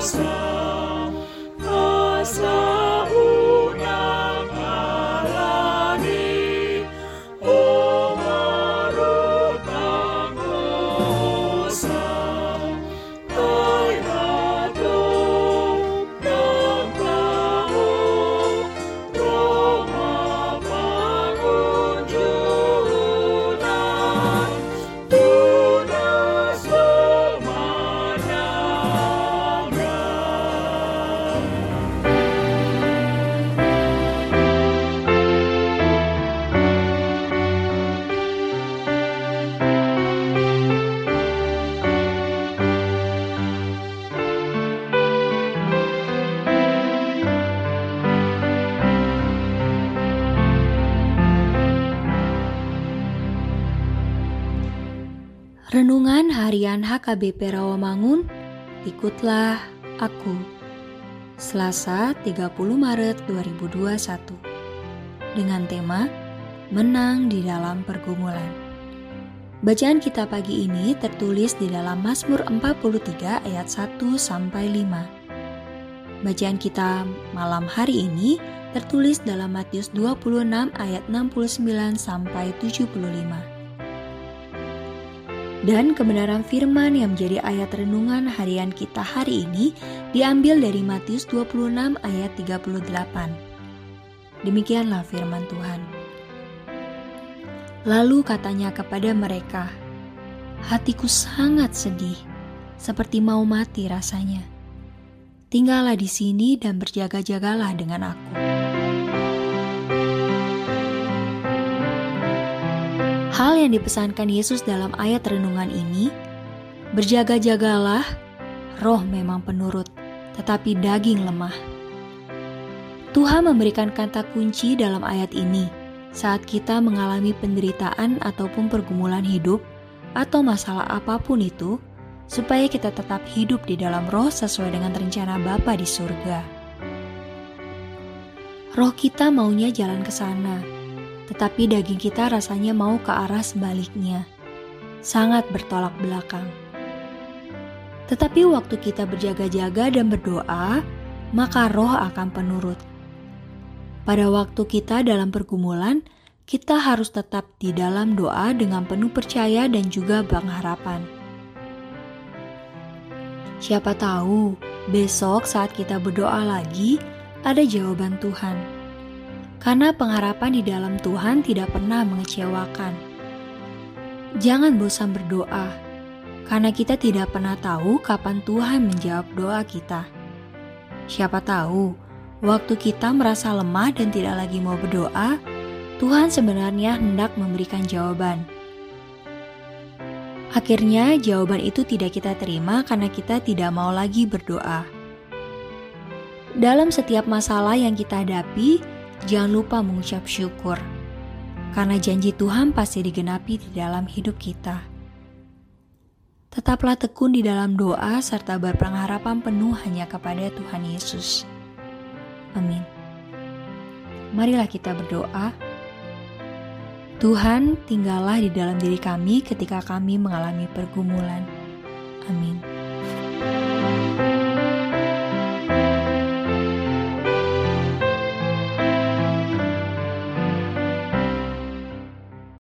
Hosanna. Renungan Harian HKBP Rawamangun, ikutlah aku. Selasa 30 Maret 2021. Dengan tema Menang di dalam pergumulan. Bacaan kita pagi ini tertulis di dalam Mazmur 43 ayat 1 sampai 5. Bacaan kita malam hari ini tertulis dalam Matius 26 ayat 69 sampai 75 dan kebenaran firman yang menjadi ayat renungan harian kita hari ini diambil dari Matius 26 ayat 38. Demikianlah firman Tuhan. Lalu katanya kepada mereka, Hatiku sangat sedih, seperti mau mati rasanya. Tinggallah di sini dan berjaga-jagalah dengan aku. Hal yang dipesankan Yesus dalam ayat renungan ini, berjaga-jagalah, roh memang penurut, tetapi daging lemah. Tuhan memberikan kata kunci dalam ayat ini saat kita mengalami penderitaan ataupun pergumulan hidup atau masalah apa pun itu, supaya kita tetap hidup di dalam roh sesuai dengan rencana Bapa di surga. Roh kita maunya jalan ke sana, tetapi daging kita rasanya mau ke arah sebaliknya, sangat bertolak belakang. Tetapi waktu kita berjaga-jaga dan berdoa, maka roh akan penurut. Pada waktu kita dalam pergumulan, kita harus tetap di dalam doa dengan penuh percaya dan juga pengharapan. Siapa tahu besok saat kita berdoa lagi, ada jawaban Tuhan karena pengharapan di dalam Tuhan tidak pernah mengecewakan. Jangan bosan berdoa, karena kita tidak pernah tahu kapan Tuhan menjawab doa kita. Siapa tahu, waktu kita merasa lemah dan tidak lagi mau berdoa, Tuhan sebenarnya hendak memberikan jawaban. Akhirnya, jawaban itu tidak kita terima karena kita tidak mau lagi berdoa. Dalam setiap masalah yang kita hadapi, jangan lupa mengucap syukur, karena janji Tuhan pasti digenapi di dalam hidup kita. Tetaplah tekun di dalam doa serta berpengharapan penuh hanya kepada Tuhan Yesus. Amin. Marilah kita berdoa. Tuhan, tinggallah di dalam diri kami ketika kami mengalami pergumulan. Amin.